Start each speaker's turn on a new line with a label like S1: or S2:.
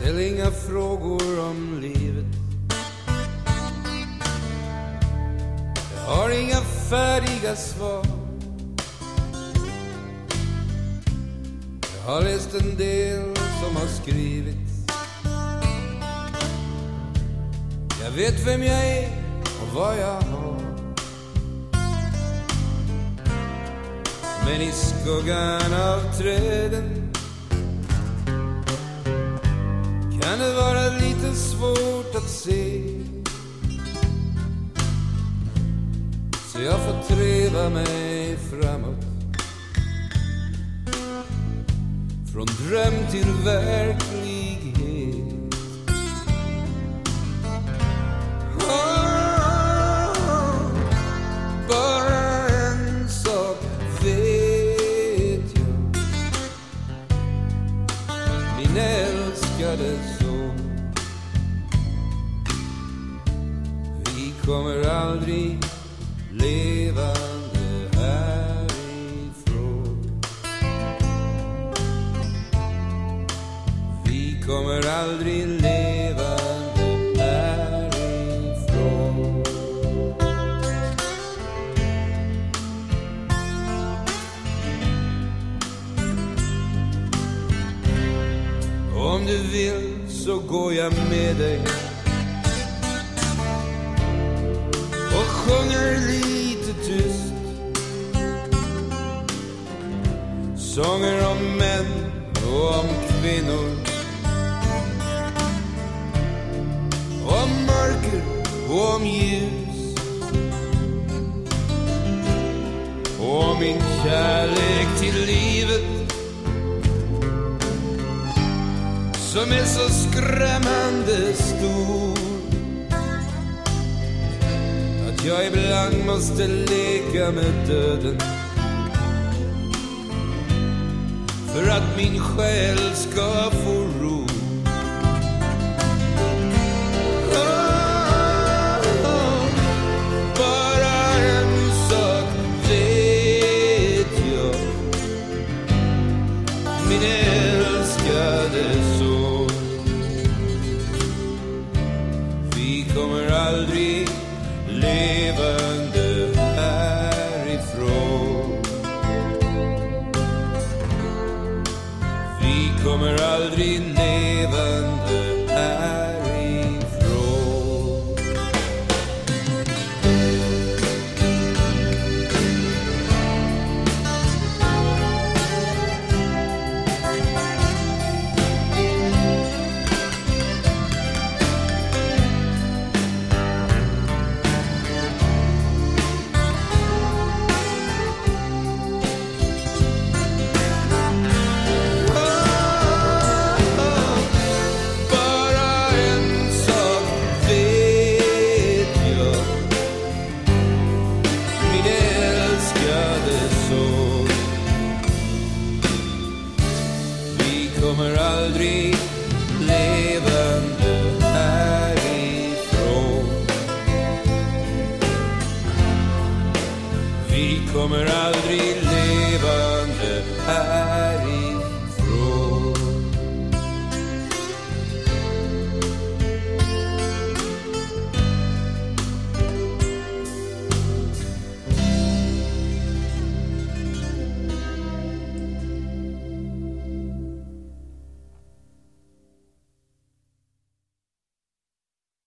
S1: Ställ inga frågor om livet. Jag har inga färdiga svar. Jag har läst en del som har skrivits. Jag vet vem jag är och vad jag har. Men i skuggan av träden kan det vara lite svårt att se. Så jag får treva mig framåt. Från dröm till verklighet. Älskade så. Vi kommer aldrig levande härifrån. Vi kommer aldrig Om du vill så går jag med dig. Och sjunger lite tyst. Sånger om män och om kvinnor. Om mörker och om ljus. Och om min kärlek till livet. Som är så skrämmande stor att jag ibland måste leka med döden för att min själ ska få ro. Bara en sak vet jag min älskade son. Kommer aldrig levande härifrån. Vi kommer aldrig levande kommer aldrig levande här.